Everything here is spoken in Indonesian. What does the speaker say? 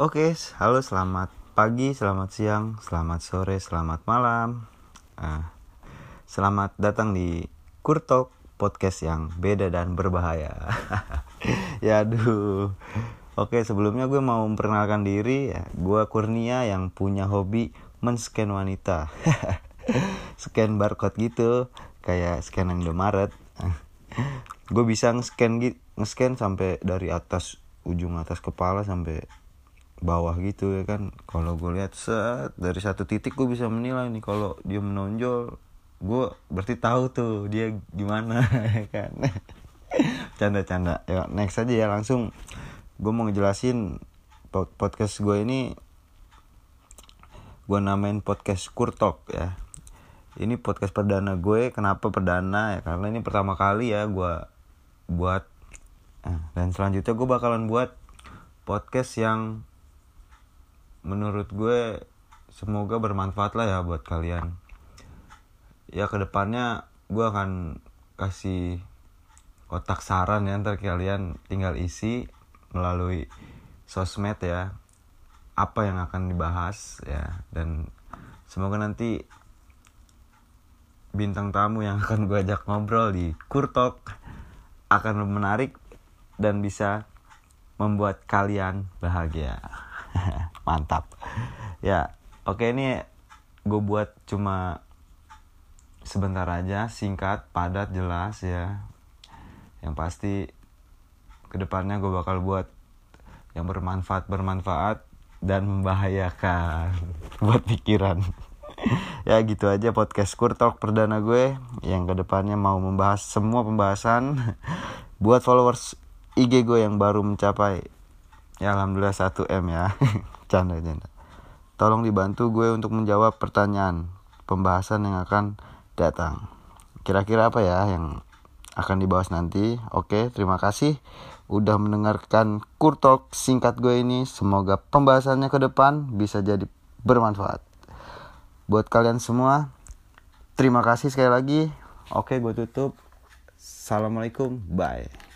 Oke, halo selamat pagi, selamat siang, selamat sore, selamat malam. Uh, selamat datang di Kurtok podcast yang beda dan berbahaya. ya aduh. Oke, sebelumnya gue mau memperkenalkan diri. Ya. Gue Kurnia yang punya hobi men-scan wanita. scan barcode gitu, kayak scan yang Indomaret. gue bisa nge-scan nge-scan sampai dari atas ujung atas kepala sampai bawah gitu ya kan. Kalau gue lihat set dari satu titik gue bisa menilai nih kalau dia menonjol. Gue berarti tahu tuh dia gimana ya kan. Canda-canda. Ya next aja ya langsung. Gue mau ngejelasin podcast gue ini. Gue namain podcast Kurtok ya. Ini podcast perdana gue. Kenapa perdana? Ya karena ini pertama kali ya gue buat. Nah, dan selanjutnya gue bakalan buat podcast yang menurut gue semoga bermanfaat lah ya buat kalian ya ke depannya gue akan kasih otak saran ya ntar kalian tinggal isi melalui sosmed ya apa yang akan dibahas ya dan semoga nanti bintang tamu yang akan gue ajak ngobrol di Kurtok akan menarik dan bisa membuat kalian bahagia. mantap. Ya oke ini gue buat cuma sebentar aja singkat padat jelas ya. Yang pasti ke depannya gue bakal buat yang bermanfaat bermanfaat dan membahayakan buat pikiran. Ya gitu aja podcast Kurtalk perdana gue yang ke depannya mau membahas semua pembahasan buat followers IG gue yang baru mencapai ya alhamdulillah 1 M ya. Canda canda. Tolong dibantu gue untuk menjawab pertanyaan pembahasan yang akan datang. Kira-kira apa ya yang akan dibahas nanti? Oke terima kasih udah mendengarkan kurtok singkat gue ini. Semoga pembahasannya ke depan bisa jadi bermanfaat. Buat kalian semua terima kasih sekali lagi. Oke gue tutup. Assalamualaikum. Bye